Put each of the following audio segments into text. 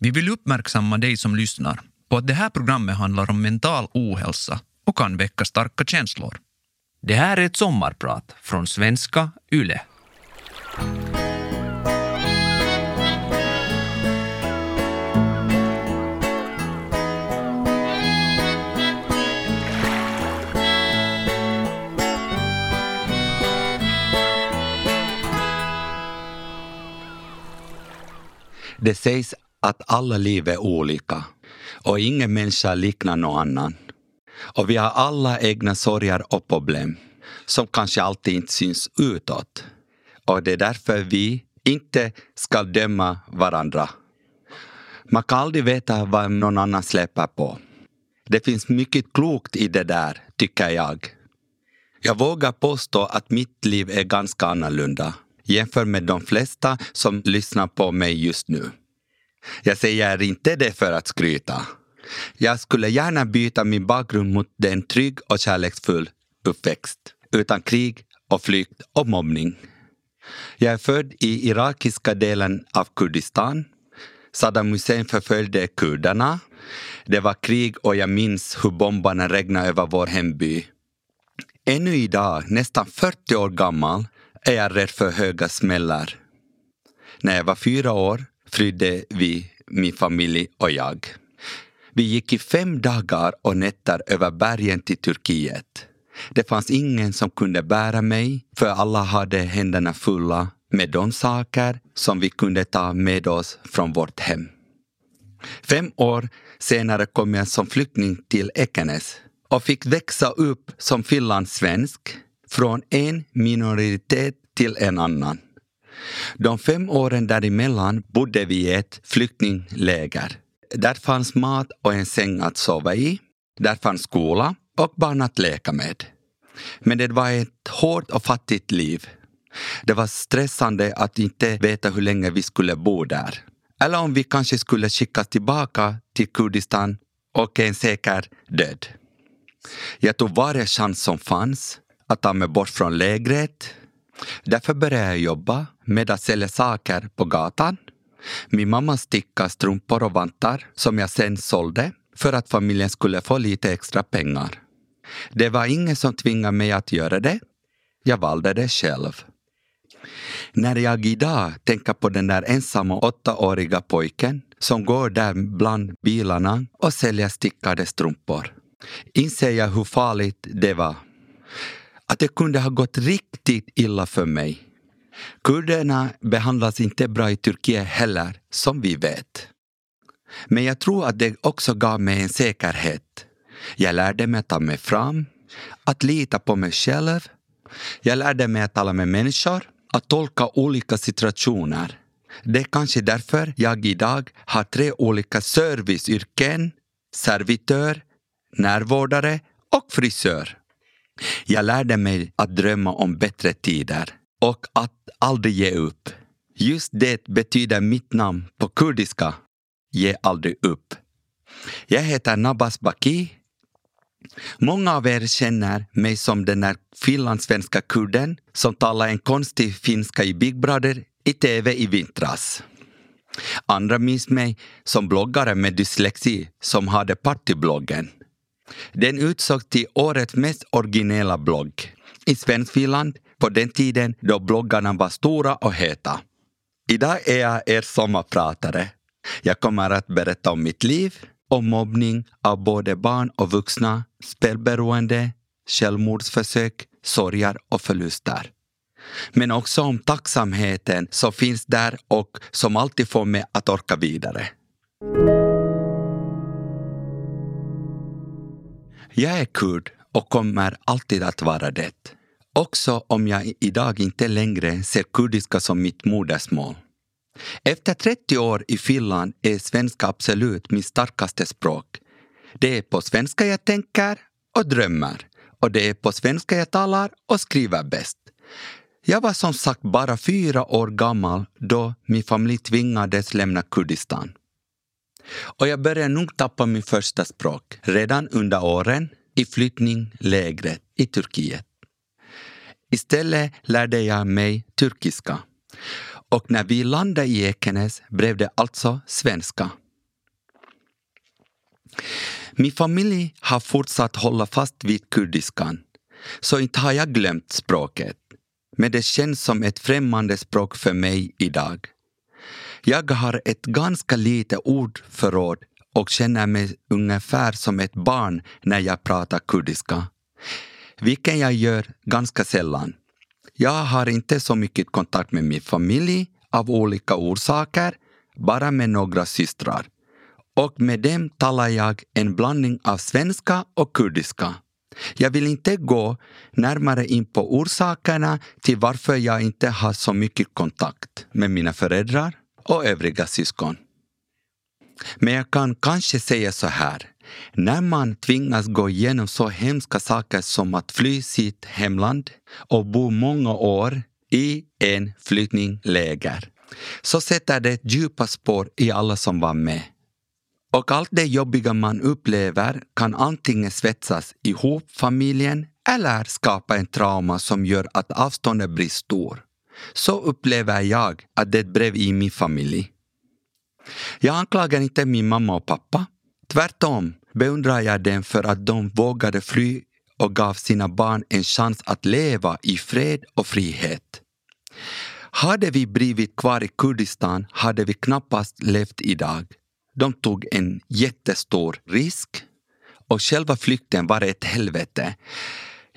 Vi vill uppmärksamma dig som lyssnar på att det här programmet handlar om mental ohälsa och kan väcka starka känslor. Det här är ett sommarprat från svenska YLE. Det sägs att alla liv är olika och ingen människa liknar någon annan. Och vi har alla egna sorger och problem som kanske alltid inte syns utåt. Och det är därför vi inte ska döma varandra. Man kan aldrig veta vad någon annan släpper på. Det finns mycket klokt i det där, tycker jag. Jag vågar påstå att mitt liv är ganska annorlunda jämfört med de flesta som lyssnar på mig just nu. Jag säger inte det för att skryta. Jag skulle gärna byta min bakgrund mot en trygg och kärleksfull uppväxt utan krig och flykt och mobbning. Jag är född i irakiska delen av Kurdistan. Saddam Hussein förföljde kurderna. Det var krig och jag minns hur bombarna regnade över vår hemby. Ännu idag, nästan 40 år gammal, är jag rädd för höga smällar. När jag var fyra år flydde vi, min familj och jag. Vi gick i fem dagar och nätter över bergen till Turkiet. Det fanns ingen som kunde bära mig, för alla hade händerna fulla med de saker som vi kunde ta med oss från vårt hem. Fem år senare kom jag som flykting till Ekenäs och fick växa upp som finlandssvensk från en minoritet till en annan. De fem åren däremellan bodde vi i ett flyktingläger. Där fanns mat och en säng att sova i. Där fanns skola och barn att leka med. Men det var ett hårt och fattigt liv. Det var stressande att inte veta hur länge vi skulle bo där. Eller om vi kanske skulle skickas tillbaka till Kurdistan och en säker död. Jag tog varje chans som fanns att ta mig bort från lägret. Därför började jag jobba med att sälja saker på gatan. Min mamma stickade strumpor och vantar som jag sen sålde för att familjen skulle få lite extra pengar. Det var ingen som tvingade mig att göra det. Jag valde det själv. När jag idag tänker på den där ensamma åttaåriga pojken som går där bland bilarna och säljer stickade strumpor inser jag hur farligt det var. Att det kunde ha gått riktigt illa för mig. Kurderna behandlas inte bra i Turkiet heller, som vi vet. Men jag tror att det också gav mig en säkerhet. Jag lärde mig att ta mig fram, att lita på mig själv. Jag lärde mig att tala med människor, att tolka olika situationer. Det är kanske därför jag idag har tre olika serviceyrken, servitör, närvårdare och frisör. Jag lärde mig att drömma om bättre tider och att aldrig ge upp. Just det betyder mitt namn på kurdiska, ge aldrig upp. Jag heter Nabas Baki. Många av er känner mig som den där finlandssvenska kurden som talar en konstig finska i Big Brother i tv i vintras. Andra minns mig som bloggare med dyslexi som hade partybloggen. Den utsågs till årets mest originella blogg i Svenskfinland på den tiden då bloggarna var stora och heta. Idag är jag er sommarpratare. Jag kommer att berätta om mitt liv, om mobbning av både barn och vuxna, spelberoende, självmordsförsök, sorger och förluster. Men också om tacksamheten som finns där och som alltid får mig att orka vidare. Jag är kurd och kommer alltid att vara det. Också om jag idag inte längre ser kurdiska som mitt modersmål. Efter 30 år i Finland är svenska absolut mitt starkaste språk. Det är på svenska jag tänker och drömmer och det är på svenska jag talar och skriver bäst. Jag var som sagt bara fyra år gammal då min familj tvingades lämna Kurdistan. Och jag började nog tappa min första språk redan under åren i flyktinglägret i Turkiet. Istället lärde jag mig turkiska. Och när vi landade i Ekenäs blev det alltså svenska. Min familj har fortsatt hålla fast vid kurdiskan, så inte har jag glömt språket. Men det känns som ett främmande språk för mig idag. Jag har ett ganska litet ordförråd och känner mig ungefär som ett barn när jag pratar kurdiska. Vilket jag gör ganska sällan. Jag har inte så mycket kontakt med min familj av olika orsaker, bara med några systrar. Och med dem talar jag en blandning av svenska och kurdiska. Jag vill inte gå närmare in på orsakerna till varför jag inte har så mycket kontakt med mina föräldrar och övriga syskon. Men jag kan kanske säga så här. När man tvingas gå igenom så hemska saker som att fly sitt hemland och bo många år i en flyktingläger så sätter det djupa spår i alla som var med. Och allt det jobbiga man upplever kan antingen svetsas ihop familjen eller skapa en trauma som gör att avståndet blir stort. Så upplever jag att det blev i min familj. Jag anklagar inte min mamma och pappa. Tvärtom beundrar jag dem för att de vågade fly och gav sina barn en chans att leva i fred och frihet. Hade vi blivit kvar i Kurdistan hade vi knappast levt idag. De tog en jättestor risk och själva flykten var ett helvete.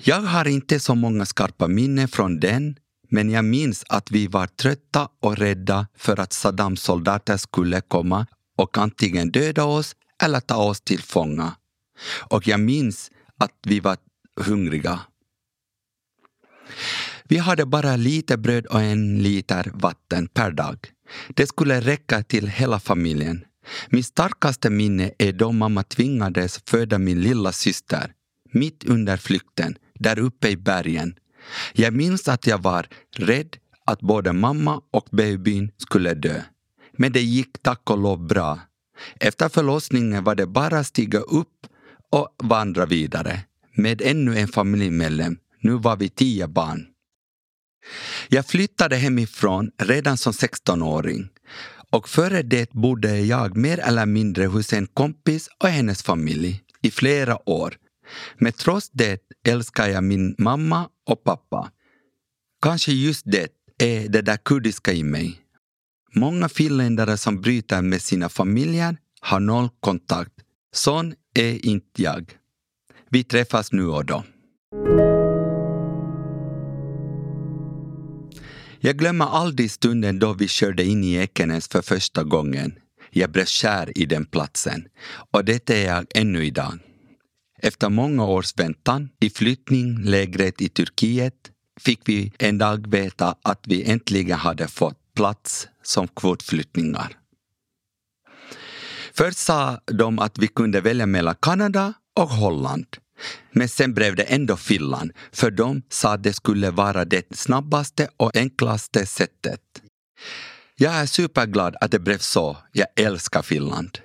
Jag har inte så många skarpa minnen från den men jag minns att vi var trötta och rädda för att Saddams soldater skulle komma och antingen döda oss eller ta oss till fånga. Och jag minns att vi var hungriga. Vi hade bara lite bröd och en liter vatten per dag. Det skulle räcka till hela familjen. Min starkaste minne är då mamma tvingades föda min lilla syster mitt under flykten, där uppe i bergen. Jag minns att jag var rädd att både mamma och babyn skulle dö. Men det gick tack och lov bra. Efter förlossningen var det bara att stiga upp och vandra vidare med ännu en familjemedlem. Nu var vi tio barn. Jag flyttade hemifrån redan som 16-åring och före det bodde jag mer eller mindre hos en kompis och hennes familj i flera år. Men trots det älskar jag min mamma och pappa. Kanske just det är det där kurdiska i mig. Många finländare som bryter med sina familjer har noll kontakt. Sån är inte jag. Vi träffas nu och då. Jag glömmer aldrig stunden då vi körde in i Ekenäs för första gången. Jag blev kär i den platsen och det är jag ännu idag. Efter många års väntan i flyttninglägret i Turkiet fick vi en dag veta att vi äntligen hade fått plats som kvotflyktingar. Först sa de att vi kunde välja mellan Kanada och Holland. Men sen blev det ändå Finland, för de sa att det skulle vara det snabbaste och enklaste sättet. Jag är superglad att det blev så. Jag älskar Finland.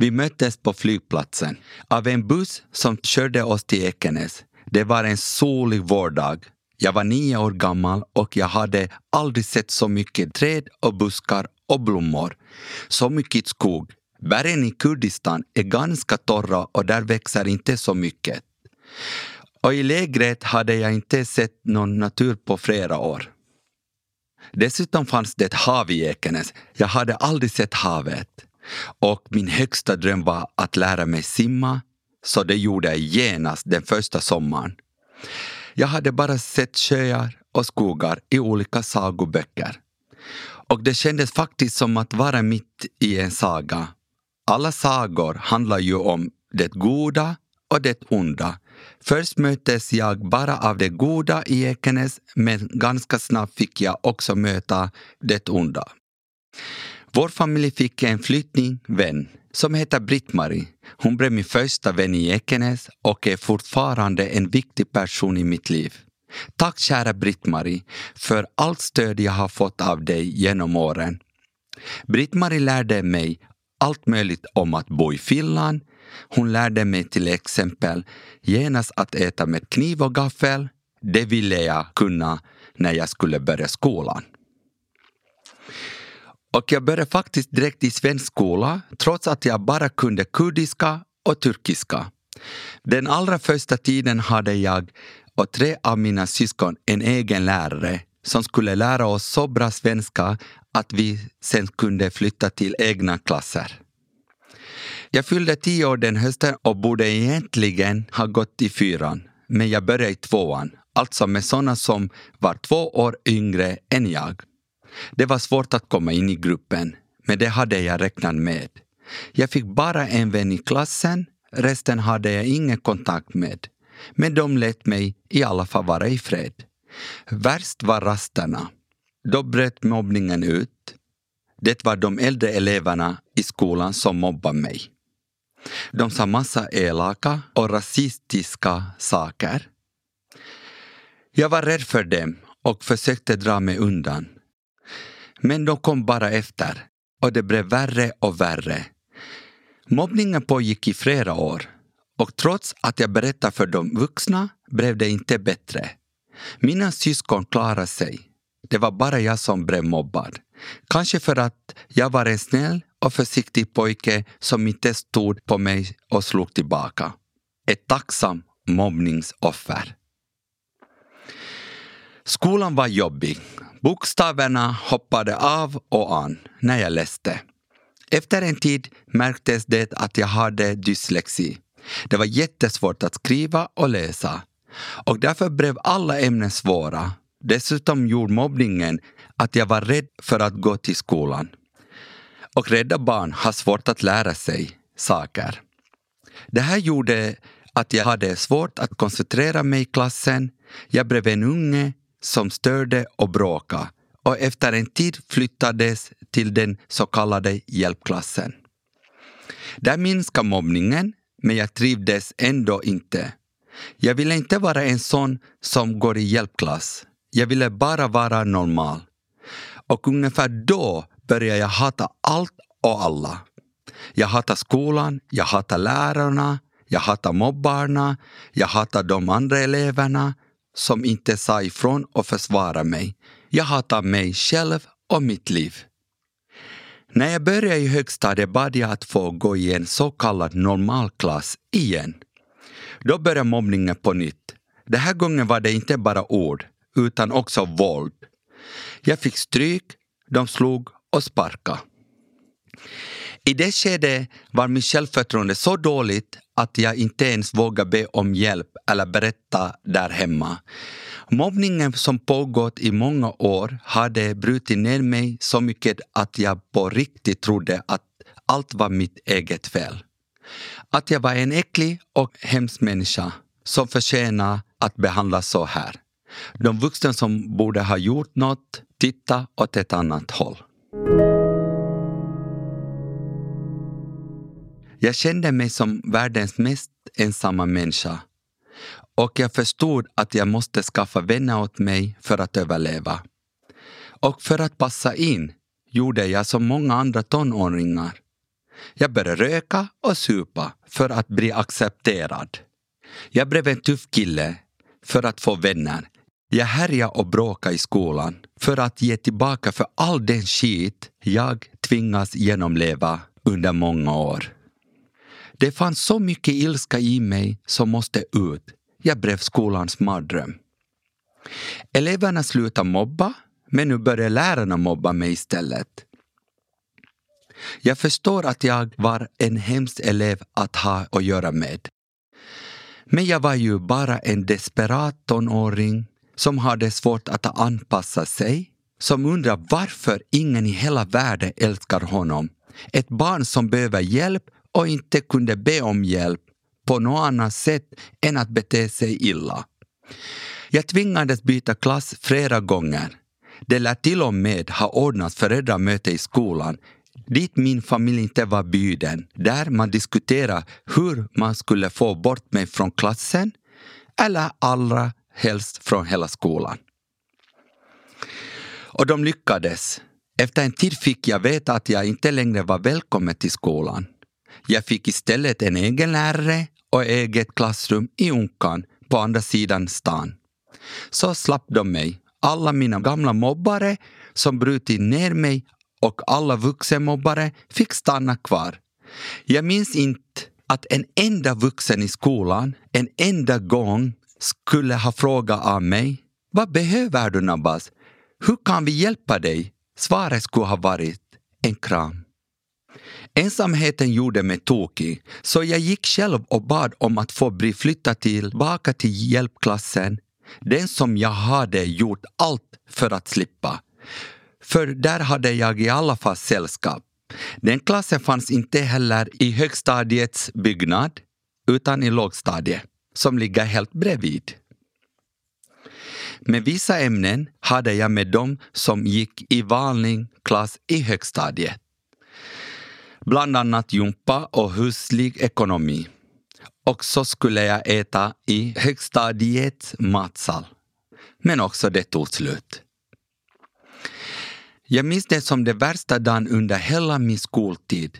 Vi möttes på flygplatsen av en buss som körde oss till Ekenäs. Det var en solig vårdag. Jag var nio år gammal och jag hade aldrig sett så mycket träd och buskar och blommor. Så mycket skog. Bergen i Kurdistan är ganska torra och där växer inte så mycket. Och i lägret hade jag inte sett någon natur på flera år. Dessutom fanns det ett hav i Ekenäs. Jag hade aldrig sett havet. Och min högsta dröm var att lära mig simma, så det gjorde jag genast den första sommaren. Jag hade bara sett sjöar och skogar i olika sagoböcker. Och det kändes faktiskt som att vara mitt i en saga. Alla sagor handlar ju om det goda och det onda. Först möttes jag bara av det goda i Ekenäs men ganska snabbt fick jag också möta det onda. Vår familj fick en flyktingvän som heter Britt-Marie. Hon blev min första vän i Ekenäs och är fortfarande en viktig person i mitt liv. Tack kära Britt-Marie för allt stöd jag har fått av dig genom åren. Britt-Marie lärde mig allt möjligt om att bo i Finland. Hon lärde mig till exempel genast att äta med kniv och gaffel. Det ville jag kunna när jag skulle börja skolan. Och jag började faktiskt direkt i svensk skola trots att jag bara kunde kurdiska och turkiska. Den allra första tiden hade jag och tre av mina syskon en egen lärare som skulle lära oss så bra svenska att vi sen kunde flytta till egna klasser. Jag fyllde tio år den hösten och borde egentligen ha gått i fyran, men jag började i tvåan, alltså med sådana som var två år yngre än jag. Det var svårt att komma in i gruppen, men det hade jag räknat med. Jag fick bara en vän i klassen, resten hade jag ingen kontakt med. Men de lät mig i alla fall vara i fred. Värst var rasterna. Då bröt mobbningen ut. Det var de äldre eleverna i skolan som mobbade mig. De sa massa elaka och rasistiska saker. Jag var rädd för dem och försökte dra mig undan. Men de kom bara efter och det blev värre och värre. Mobbningen pågick i flera år och trots att jag berättade för de vuxna blev det inte bättre. Mina syskon klarade sig. Det var bara jag som blev mobbad. Kanske för att jag var en snäll och försiktig pojke som inte stod på mig och slog tillbaka. Ett tacksamt mobbningsoffer. Skolan var jobbig. Bokstäverna hoppade av och an när jag läste. Efter en tid märktes det att jag hade dyslexi. Det var jättesvårt att skriva och läsa. Och därför blev alla ämnen svåra. Dessutom gjorde mobbningen att jag var rädd för att gå till skolan. Och rädda barn har svårt att lära sig saker. Det här gjorde att jag hade svårt att koncentrera mig i klassen. Jag blev en unge som störde och bråkade och efter en tid flyttades till den så kallade hjälpklassen. Där minskade mobbningen, men jag trivdes ändå inte. Jag ville inte vara en sån som går i hjälpklass. Jag ville bara vara normal. Och ungefär då började jag hata allt och alla. Jag hatade skolan, jag hatade lärarna, jag hatade mobbarna, jag hatade de andra eleverna som inte sa ifrån och försvarade mig. Jag hatar mig själv och mitt liv. När jag började i högstadiet bad jag att få gå i en så kallad normalklass igen. Då började mobbningen på nytt. Den här gången var det inte bara ord, utan också våld. Jag fick stryk, de slog och sparkade. I det skedet var mitt självförtroende så dåligt att jag inte ens vågade be om hjälp eller berätta där hemma. Mobbningen som pågått i många år hade brutit ner mig så mycket att jag på riktigt trodde att allt var mitt eget fel. Att jag var en äcklig och hemsk människa som förtjänar att behandlas så här. De vuxna som borde ha gjort något titta åt ett annat håll. Jag kände mig som världens mest ensamma människa och jag förstod att jag måste skaffa vänner åt mig för att överleva. Och för att passa in gjorde jag som många andra tonåringar. Jag började röka och supa för att bli accepterad. Jag blev en tuff kille för att få vänner. Jag härjade och bråkade i skolan för att ge tillbaka för all den skit jag tvingas genomleva under många år. Det fanns så mycket ilska i mig som måste ut. Jag blev skolans mardröm. Eleverna slutade mobba, men nu började lärarna mobba mig istället. Jag förstår att jag var en hemsk elev att ha att göra med. Men jag var ju bara en desperat tonåring som hade svårt att anpassa sig, som undrar varför ingen i hela världen älskar honom. Ett barn som behöver hjälp och inte kunde be om hjälp på något annat sätt än att bete sig illa. Jag tvingades byta klass flera gånger. Det lär till och med ha ordnats föräldramöte i skolan dit min familj inte var bjuden, där man diskuterade hur man skulle få bort mig från klassen eller allra helst från hela skolan. Och de lyckades. Efter en tid fick jag veta att jag inte längre var välkommen till skolan. Jag fick istället en egen lärare och eget klassrum i Unkan på andra sidan stan. Så slapp de mig, alla mina gamla mobbare som brutit ner mig och alla vuxenmobbare fick stanna kvar. Jag minns inte att en enda vuxen i skolan en enda gång skulle ha frågat av mig Vad behöver du Nabas? Hur kan vi hjälpa dig? Svaret skulle ha varit en kram. Ensamheten gjorde mig tokig, så jag gick själv och bad om att få bli flyttad tillbaka till hjälpklassen, den som jag hade gjort allt för att slippa. För där hade jag i alla fall sällskap. Den klassen fanns inte heller i högstadiets byggnad, utan i lågstadiet, som ligger helt bredvid. Med vissa ämnen hade jag med dem som gick i vanlig klass i högstadiet. Bland annat jumpa och huslig ekonomi. Och så skulle jag äta i högstadiets matsal. Men också det tog slut. Jag minns det som det värsta dagen under hela min skoltid.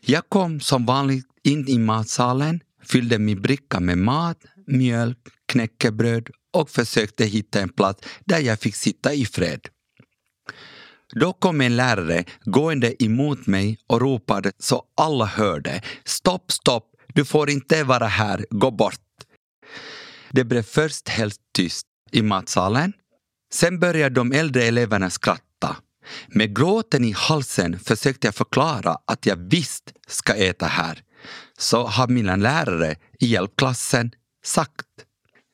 Jag kom som vanligt in i matsalen, fyllde min bricka med mat, mjölk, knäckebröd och försökte hitta en plats där jag fick sitta i fred. Då kom en lärare gående emot mig och ropade så alla hörde. Stopp, stopp, du får inte vara här, gå bort. Det blev först helt tyst i matsalen. Sen började de äldre eleverna skratta. Med gråten i halsen försökte jag förklara att jag visst ska äta här. Så har mina lärare i hjälpklassen sagt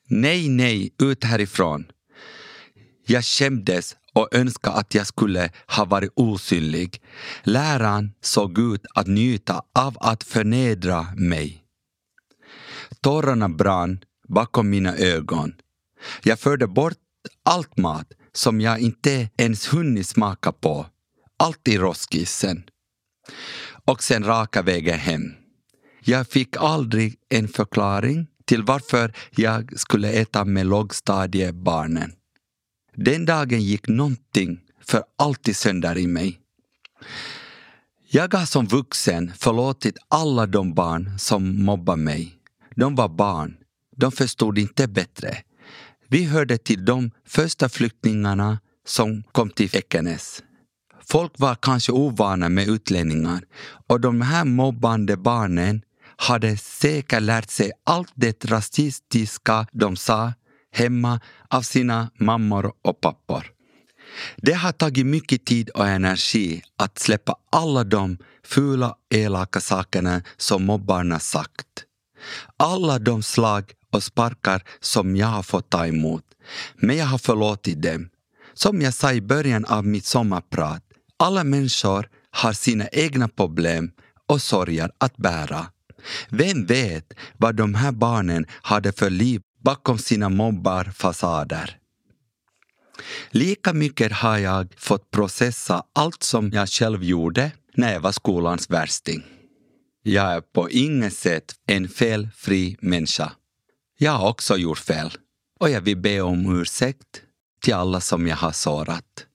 Nej, nej, ut härifrån. Jag skämdes och önskade att jag skulle ha varit osynlig. Läraren såg ut att njuta av att förnedra mig. Tårarna brann bakom mina ögon. Jag förde bort allt mat som jag inte ens hunnit smaka på. Allt i roskisen. Och sen raka vägen hem. Jag fick aldrig en förklaring till varför jag skulle äta med lågstadiebarnen. Den dagen gick någonting för alltid sönder i mig. Jag har som vuxen förlåtit alla de barn som mobbade mig. De var barn. De förstod inte bättre. Vi hörde till de första flyktingarna som kom till Ekenäs. Folk var kanske ovana med utlänningar och de här mobbande barnen hade säkert lärt sig allt det rasistiska de sa hemma av sina mammor och pappor. Det har tagit mycket tid och energi att släppa alla de fula, elaka sakerna som mobbarna sagt. Alla de slag och sparkar som jag har fått ta emot. Men jag har förlåtit dem. Som jag sa i början av mitt sommarprat, alla människor har sina egna problem och sorger att bära. Vem vet vad de här barnen hade för liv bakom sina mobbarfasader? Lika mycket har jag fått processa allt som jag själv gjorde när jag var skolans värsting. Jag är på inget sätt en felfri människa. Jag har också gjort fel och jag vill be om ursäkt till alla som jag har sårat.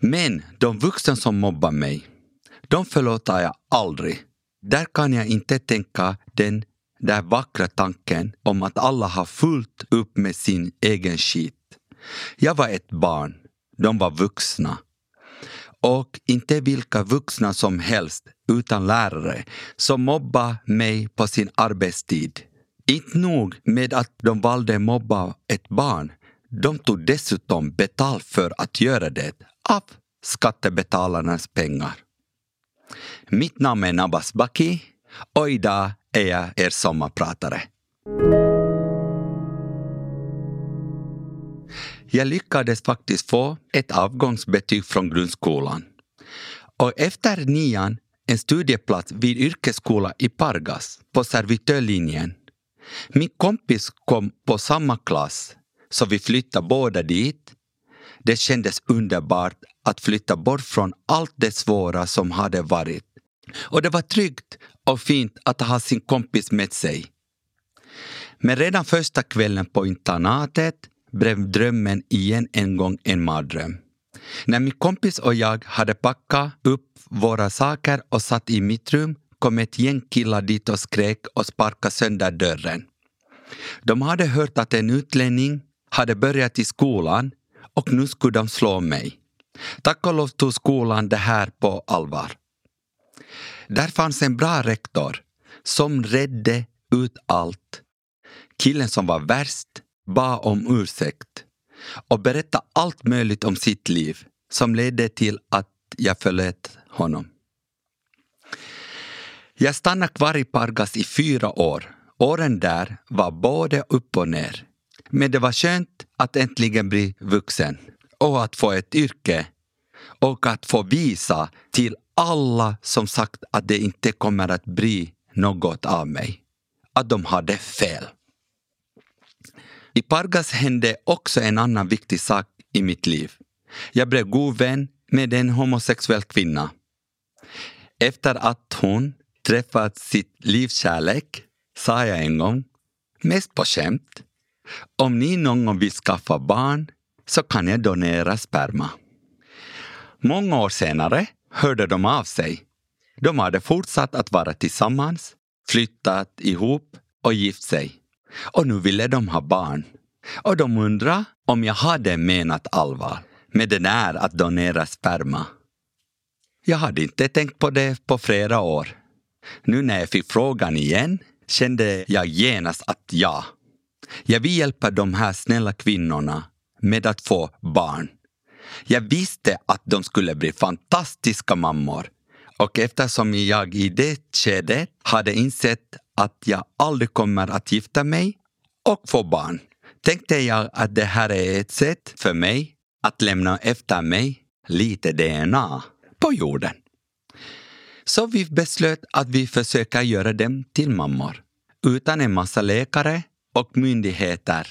Men de vuxna som mobbar mig, de förlåter jag aldrig. Där kan jag inte tänka den den vackra tanken om att alla har fullt upp med sin egen skit. Jag var ett barn, de var vuxna. Och inte vilka vuxna som helst, utan lärare som mobbade mig på sin arbetstid. Inte nog med att de valde mobba ett barn, de tog dessutom betalt för att göra det av skattebetalarnas pengar. Mitt namn är Nabas Baki och idag är jag er sommarpratare. Jag lyckades faktiskt få ett avgångsbetyg från grundskolan. Och efter nian en studieplats vid yrkesskola i Pargas på servitörlinjen. Min kompis kom på samma klass, så vi flyttade båda dit. Det kändes underbart att flytta bort från allt det svåra som hade varit. Och det var tryggt och fint att ha sin kompis med sig. Men redan första kvällen på internatet blev drömmen igen en gång en mardröm. När min kompis och jag hade packat upp våra saker och satt i mitt rum kom ett gäng killar dit och skrek och sparkade sönder dörren. De hade hört att en utlänning hade börjat i skolan och nu skulle de slå mig. Tack och lov tog skolan det här på allvar. Där fanns en bra rektor som redde ut allt. Killen som var värst bad om ursäkt och berättade allt möjligt om sitt liv som ledde till att jag förlät honom. Jag stannade kvar i Pargas i fyra år. Åren där var både upp och ner. Men det var skönt att äntligen bli vuxen och att få ett yrke och att få visa till alla som sagt att det inte kommer att bli något av mig. Att de hade fel. I Pargas hände också en annan viktig sak i mitt liv. Jag blev god vän med en homosexuell kvinna. Efter att hon träffat sitt livs kärlek sa jag en gång, mest på skämt, om ni någon gång vill skaffa barn så kan jag donera sperma. Många år senare hörde de av sig. De hade fortsatt att vara tillsammans, flyttat ihop och gift sig. Och nu ville de ha barn. Och de undrade om jag hade menat allvar med det där att donera sperma. Jag hade inte tänkt på det på flera år. Nu när jag fick frågan igen kände jag genast att ja, jag vill hjälpa de här snälla kvinnorna med att få barn. Jag visste att de skulle bli fantastiska mammor och eftersom jag i det skedet hade insett att jag aldrig kommer att gifta mig och få barn tänkte jag att det här är ett sätt för mig att lämna efter mig lite DNA på jorden. Så vi beslöt att vi försöker göra dem till mammor utan en massa läkare och myndigheter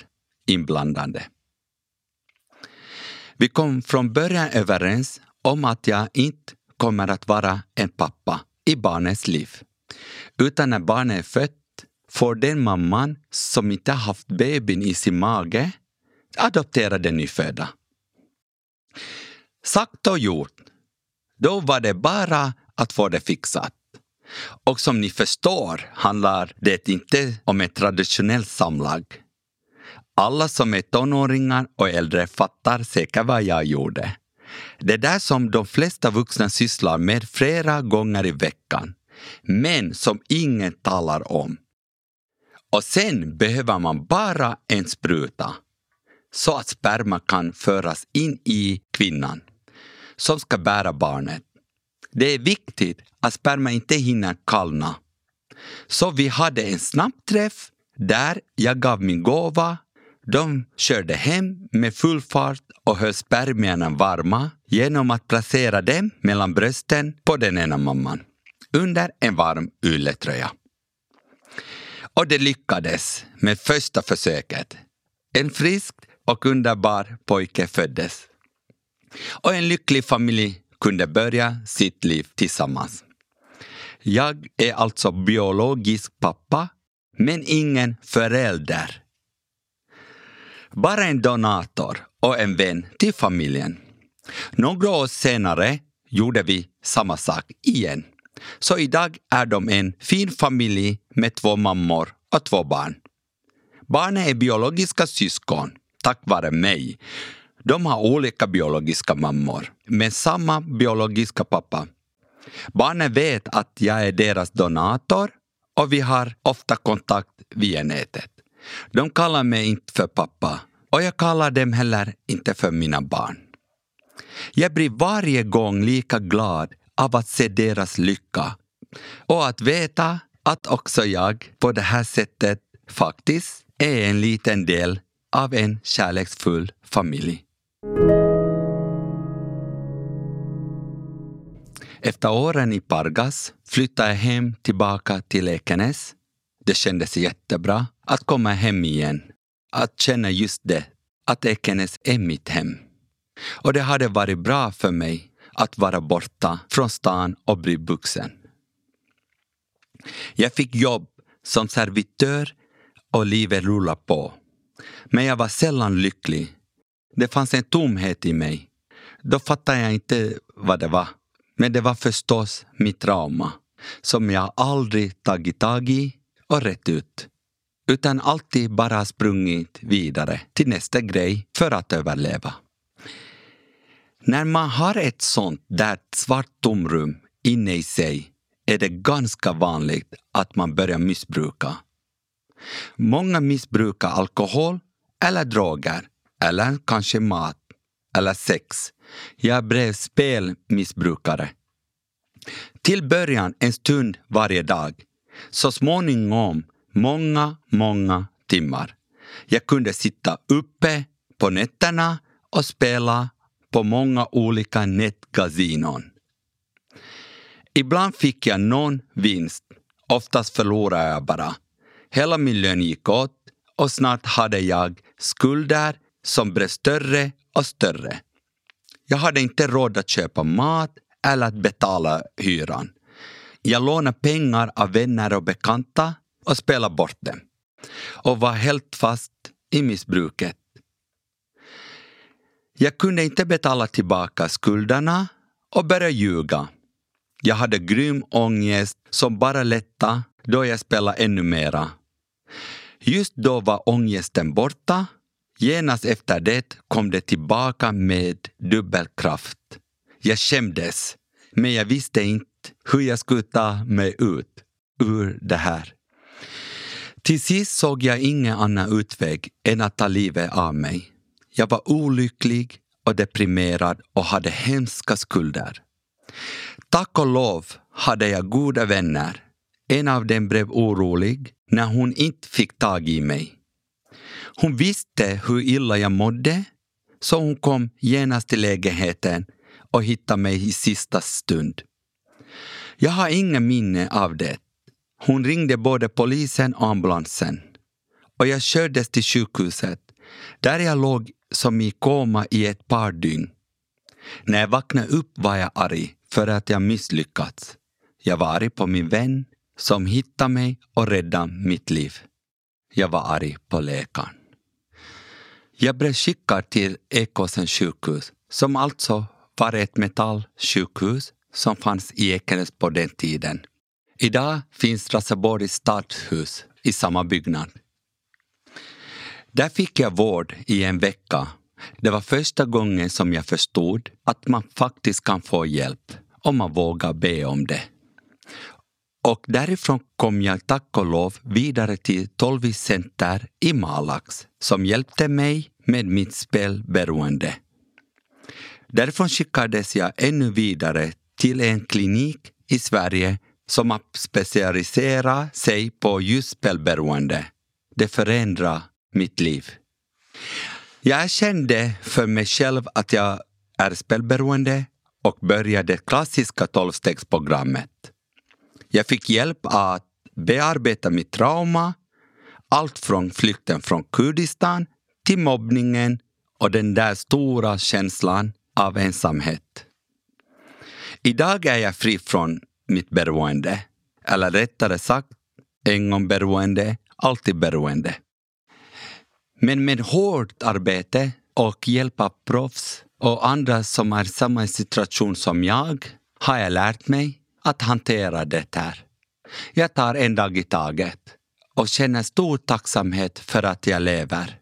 inblandade. Vi kom från början överens om att jag inte kommer att vara en pappa i barnets liv. Utan när barnet är fött får den mamman som inte haft babyn i sin mage adoptera den nyfödda. Sagt och gjort. Då var det bara att få det fixat. Och som ni förstår handlar det inte om ett traditionellt samlag. Alla som är tonåringar och äldre fattar säkert vad jag gjorde. Det där som de flesta vuxna sysslar med flera gånger i veckan, men som ingen talar om. Och sen behöver man bara en spruta så att sperma kan föras in i kvinnan som ska bära barnet. Det är viktigt att sperma inte hinner kallna. Så vi hade en snabb träff där jag gav min gåva. De körde hem med full fart och höll spermierna varma genom att placera dem mellan brösten på den ena mamman under en varm ylletröja. Och det lyckades med första försöket. En frisk och underbar pojke föddes. Och en lycklig familj kunde börja sitt liv tillsammans. Jag är alltså biologisk pappa, men ingen förälder. Bara en donator och en vän till familjen. Några år senare gjorde vi samma sak igen. Så idag är de en fin familj med två mammor och två barn. Barnen är biologiska syskon, tack vare mig. De har olika biologiska mammor, men samma biologiska pappa. Barnen vet att jag är deras donator och vi har ofta kontakt via nätet. De kallar mig inte för pappa och jag kallar dem heller inte för mina barn. Jag blir varje gång lika glad av att se deras lycka och att veta att också jag på det här sättet faktiskt är en liten del av en kärleksfull familj. Efter åren i Pargas flyttade jag hem tillbaka till Ekenäs. Det kändes jättebra att komma hem igen. Att känna just det, att Ekenäs är mitt hem. Och det hade varit bra för mig att vara borta från stan och bli vuxen. Jag fick jobb som servitör och livet rullade på. Men jag var sällan lycklig. Det fanns en tomhet i mig. Då fattade jag inte vad det var. Men det var förstås mitt trauma som jag aldrig tagit tag i och rätt ut. Utan alltid bara sprungit vidare till nästa grej för att överleva. När man har ett sånt där svart tomrum inne i sig är det ganska vanligt att man börjar missbruka. Många missbrukar alkohol eller droger eller kanske mat eller sex. Jag blev spelmissbrukare. Till början en stund varje dag. Så småningom många, många timmar. Jag kunde sitta uppe på nätterna och spela på många olika nätkasinon. Ibland fick jag någon vinst, oftast förlorade jag bara. Hela min lön gick åt och snart hade jag skulder som blev större och större. Jag hade inte råd att köpa mat eller att betala hyran. Jag lånade pengar av vänner och bekanta och spelade bort dem. Och var helt fast i missbruket. Jag kunde inte betala tillbaka skulderna och började ljuga. Jag hade grym ångest som bara lättade då jag spelade ännu mera. Just då var ångesten borta. Genast efter det kom det tillbaka med dubbel kraft. Jag skämdes, men jag visste inte hur jag skulle ta mig ut ur det här. Till sist såg jag ingen annan utväg än att ta livet av mig. Jag var olycklig och deprimerad och hade hemska skulder. Tack och lov hade jag goda vänner. En av dem blev orolig när hon inte fick tag i mig. Hon visste hur illa jag mådde så hon kom genast till lägenheten och hittade mig i sista stund. Jag har inga minne av det. Hon ringde både polisen och ambulansen. Och jag kördes till sjukhuset där jag låg som i koma i ett par dygn. När jag vaknade upp var jag arg för att jag misslyckats. Jag var arg på min vän som hittade mig och räddade mitt liv. Jag var arg på läkaren. Jag blev skickad till Ekåsens sjukhus som alltså var ett metallsjukhus som fanns i Ekenäs på den tiden. Idag finns Raseborgs stadshus i samma byggnad. Där fick jag vård i en vecka. Det var första gången som jag förstod att man faktiskt kan få hjälp om man vågar be om det. Och därifrån kom jag tack och lov vidare till Tolvis Center i Malax som hjälpte mig med mitt spelberoende. Därifrån skickades jag ännu vidare till en klinik i Sverige som har specialiserat sig på just spelberoende. Det förändrade mitt liv. Jag kände för mig själv att jag är spelberoende och började det klassiska tolvstegsprogrammet. Jag fick hjälp att bearbeta mitt trauma, allt från flykten från Kurdistan till mobbningen och den där stora känslan av ensamhet. Idag är jag fri från mitt beroende. Eller rättare sagt, en gång beroende, alltid beroende. Men med hårt arbete och hjälp av proffs och andra som är i samma situation som jag har jag lärt mig att hantera det här. Jag tar en dag i taget och känner stor tacksamhet för att jag lever.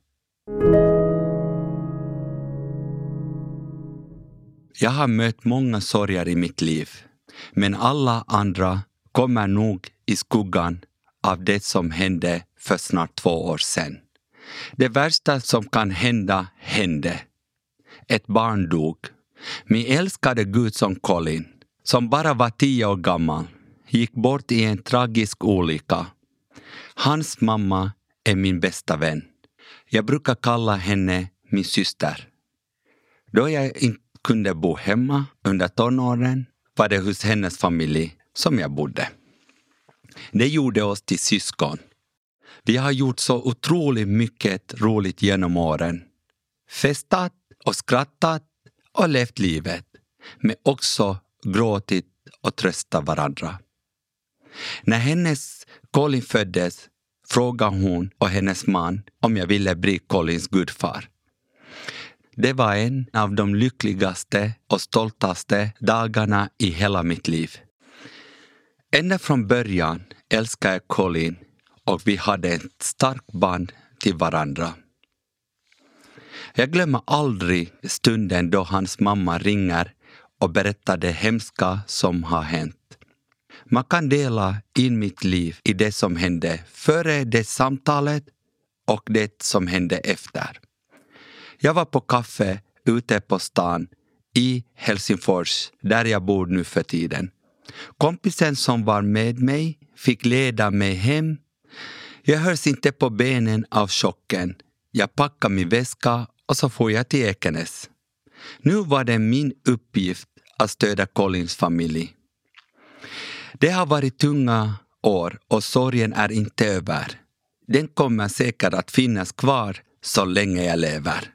Jag har mött många sorger i mitt liv, men alla andra kommer nog i skuggan av det som hände för snart två år sedan. Det värsta som kan hända hände. Ett barn dog. Min älskade gudson Colin, som bara var tio år gammal, gick bort i en tragisk olycka. Hans mamma är min bästa vän. Jag brukar kalla henne min syster. Då jag inte kunde bo hemma under tonåren var det hos hennes familj som jag bodde. Det gjorde oss till syskon. Vi har gjort så otroligt mycket roligt genom åren. Festat och skrattat och levt livet, men också gråtit och tröstat varandra. När hennes Colin föddes frågade hon och hennes man om jag ville bli Colins gudfar. Det var en av de lyckligaste och stoltaste dagarna i hela mitt liv. Ända från början älskade jag Colin och vi hade ett starkt band till varandra. Jag glömmer aldrig stunden då hans mamma ringer och berättar det hemska som har hänt. Man kan dela in mitt liv i det som hände före det samtalet och det som hände efter. Jag var på kaffe ute på stan i Helsingfors, där jag bor nu för tiden. Kompisen som var med mig fick leda mig hem. Jag hölls inte på benen av chocken. Jag packade min väska och så får jag till Ekenäs. Nu var det min uppgift att stödja Collins familj. Det har varit tunga år och sorgen är inte över. Den kommer säkert att finnas kvar så länge jag lever.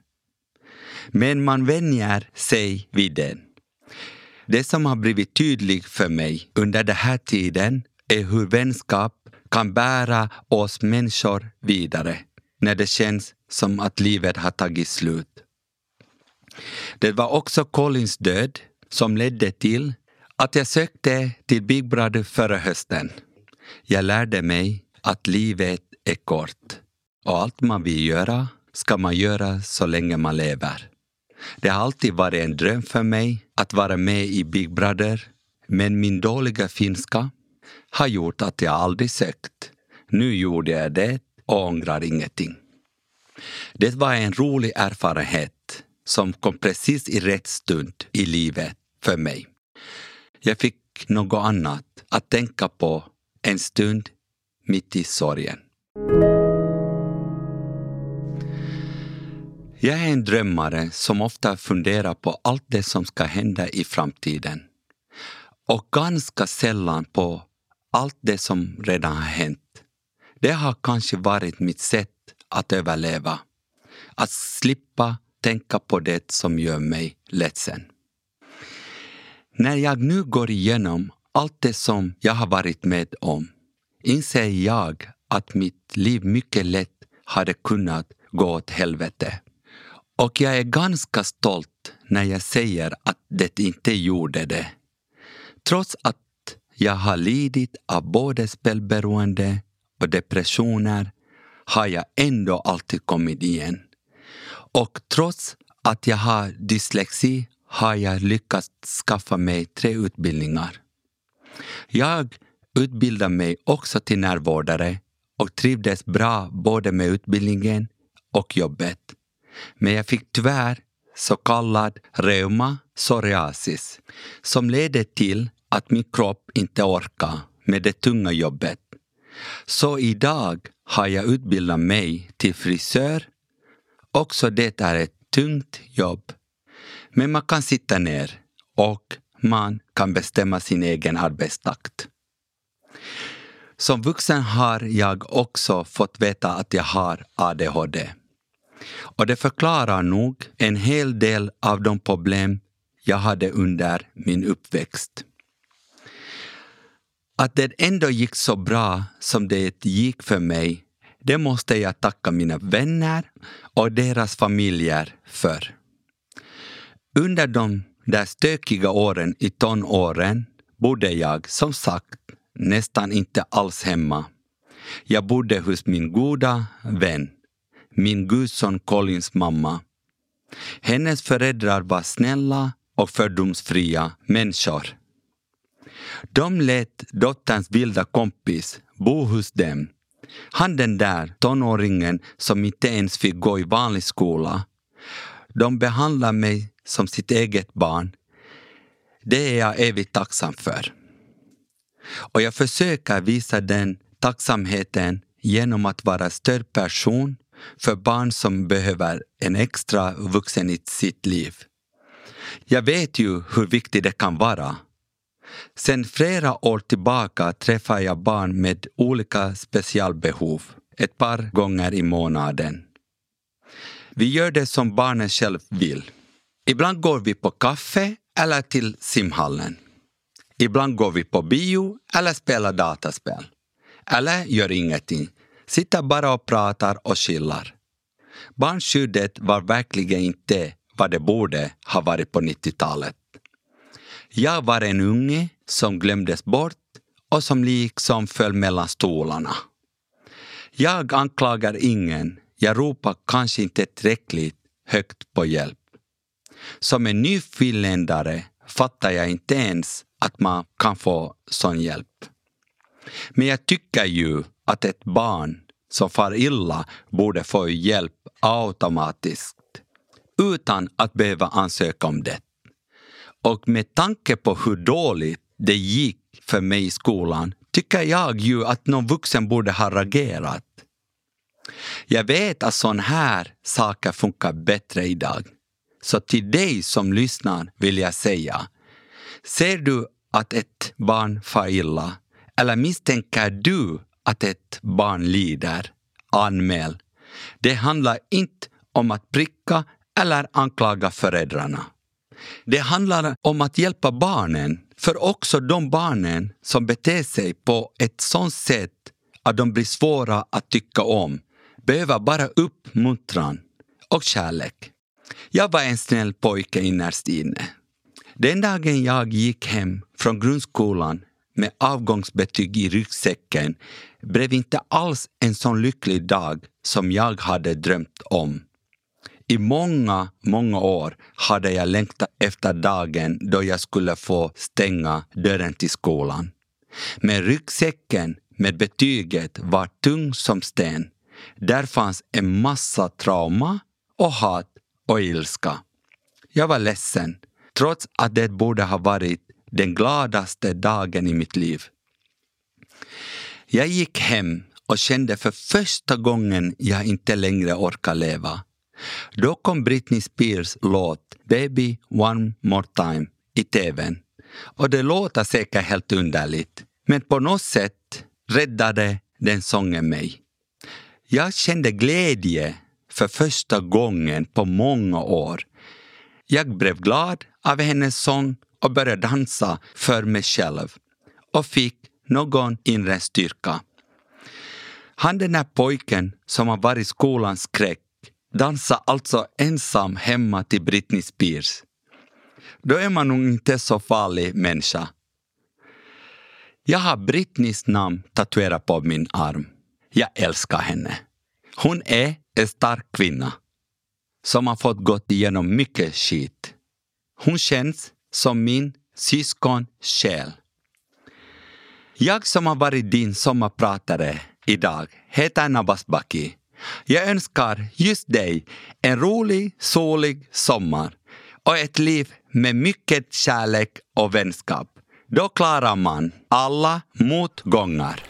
Men man vänjer sig vid den. Det som har blivit tydligt för mig under den här tiden är hur vänskap kan bära oss människor vidare när det känns som att livet har tagit slut. Det var också Collins död som ledde till att jag sökte till Big Brother förra hösten. Jag lärde mig att livet är kort och allt man vill göra ska man göra så länge man lever. Det har alltid varit en dröm för mig att vara med i Big Brother men min dåliga finska har gjort att jag aldrig sökt. Nu gjorde jag det och ångrar ingenting. Det var en rolig erfarenhet som kom precis i rätt stund i livet för mig. Jag fick något annat att tänka på en stund mitt i sorgen. Jag är en drömmare som ofta funderar på allt det som ska hända i framtiden. Och ganska sällan på allt det som redan har hänt. Det har kanske varit mitt sätt att överleva. Att slippa tänka på det som gör mig ledsen. När jag nu går igenom allt det som jag har varit med om inser jag att mitt liv mycket lätt hade kunnat gå åt helvete. Och jag är ganska stolt när jag säger att det inte gjorde det. Trots att jag har lidit av både spelberoende och depressioner har jag ändå alltid kommit igen. Och trots att jag har dyslexi har jag lyckats skaffa mig tre utbildningar. Jag utbildade mig också till närvårdare och trivdes bra både med utbildningen och jobbet. Men jag fick tyvärr så kallad reuma psoriasis som ledde till att min kropp inte orkar med det tunga jobbet. Så idag har jag utbildat mig till frisör. Också det är ett tungt jobb. Men man kan sitta ner och man kan bestämma sin egen arbetstakt. Som vuxen har jag också fått veta att jag har ADHD. Och det förklarar nog en hel del av de problem jag hade under min uppväxt. Att det ändå gick så bra som det gick för mig, det måste jag tacka mina vänner och deras familjer för. Under de där stökiga åren i tonåren bodde jag, som sagt, nästan inte alls hemma. Jag bodde hos min goda vän, min gudson Collins mamma. Hennes föräldrar var snälla och fördomsfria människor. De lät dotterns vilda kompis bo hos dem. Han den där tonåringen som inte ens fick gå i vanlig skola. De behandlar mig som sitt eget barn. Det är jag evigt tacksam för. Och jag försöker visa den tacksamheten genom att vara stödperson för barn som behöver en extra vuxen i sitt liv. Jag vet ju hur viktigt det kan vara. Sen flera år tillbaka träffar jag barn med olika specialbehov ett par gånger i månaden. Vi gör det som barnen själv vill. Ibland går vi på kaffe eller till simhallen. Ibland går vi på bio eller spelar dataspel. Eller gör ingenting, sitter bara och pratar och chillar. Barnskyddet var verkligen inte vad det borde ha varit på 90-talet. Jag var en unge som glömdes bort och som liksom föll mellan stolarna. Jag anklagar ingen, jag ropar kanske inte tillräckligt högt på hjälp. Som en ny finländare fattar jag inte ens att man kan få sån hjälp. Men jag tycker ju att ett barn som far illa borde få hjälp automatiskt utan att behöva ansöka om det. Och med tanke på hur dåligt det gick för mig i skolan tycker jag ju att någon vuxen borde ha reagerat. Jag vet att sådana här saker funkar bättre idag. Så till dig som lyssnar vill jag säga, ser du att ett barn far illa eller misstänker du att ett barn lider, anmäl. Det handlar inte om att pricka eller anklaga föräldrarna. Det handlar om att hjälpa barnen, för också de barnen som beter sig på ett sådant sätt att de blir svåra att tycka om behöver bara uppmuntran och kärlek. Jag var en snäll pojke innerst inne. Den dagen jag gick hem från grundskolan med avgångsbetyg i ryggsäcken blev inte alls en sån lycklig dag som jag hade drömt om. I många, många år hade jag längtat efter dagen då jag skulle få stänga dörren till skolan. Men ryggsäcken med betyget var tung som sten. Där fanns en massa trauma och hat och ilska. Jag var ledsen, trots att det borde ha varit den gladaste dagen i mitt liv. Jag gick hem och kände för första gången jag inte längre orkar leva. Då kom Britney Spears låt Baby One More Time i tvn. Och det låter säkert helt underligt, men på något sätt räddade den sången mig. Jag kände glädje för första gången på många år. Jag blev glad av hennes sång och började dansa för mig själv och fick någon inre styrka. Han den där pojken som har varit skolans skräck dansar alltså ensam hemma till Britney Spears. Då är man nog inte så farlig människa. Jag har Britneys namn tatuerat på min arm. Jag älskar henne. Hon är en stark kvinna som har fått gått igenom mycket skit. Hon känns som min syskonsjäl. Jag som har varit din sommarpratare idag heter Nabas Baki. Jag önskar just dig en rolig, solig sommar och ett liv med mycket kärlek och vänskap. Då klarar man alla motgångar.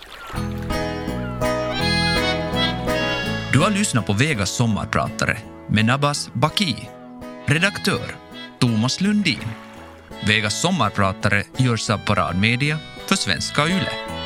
Du har lyssnat på Vegas sommarpratare med Nabas Baki. Redaktör Thomas Lundin. Vegas sommarpratare görs av Paradmedia för Svenska Yle.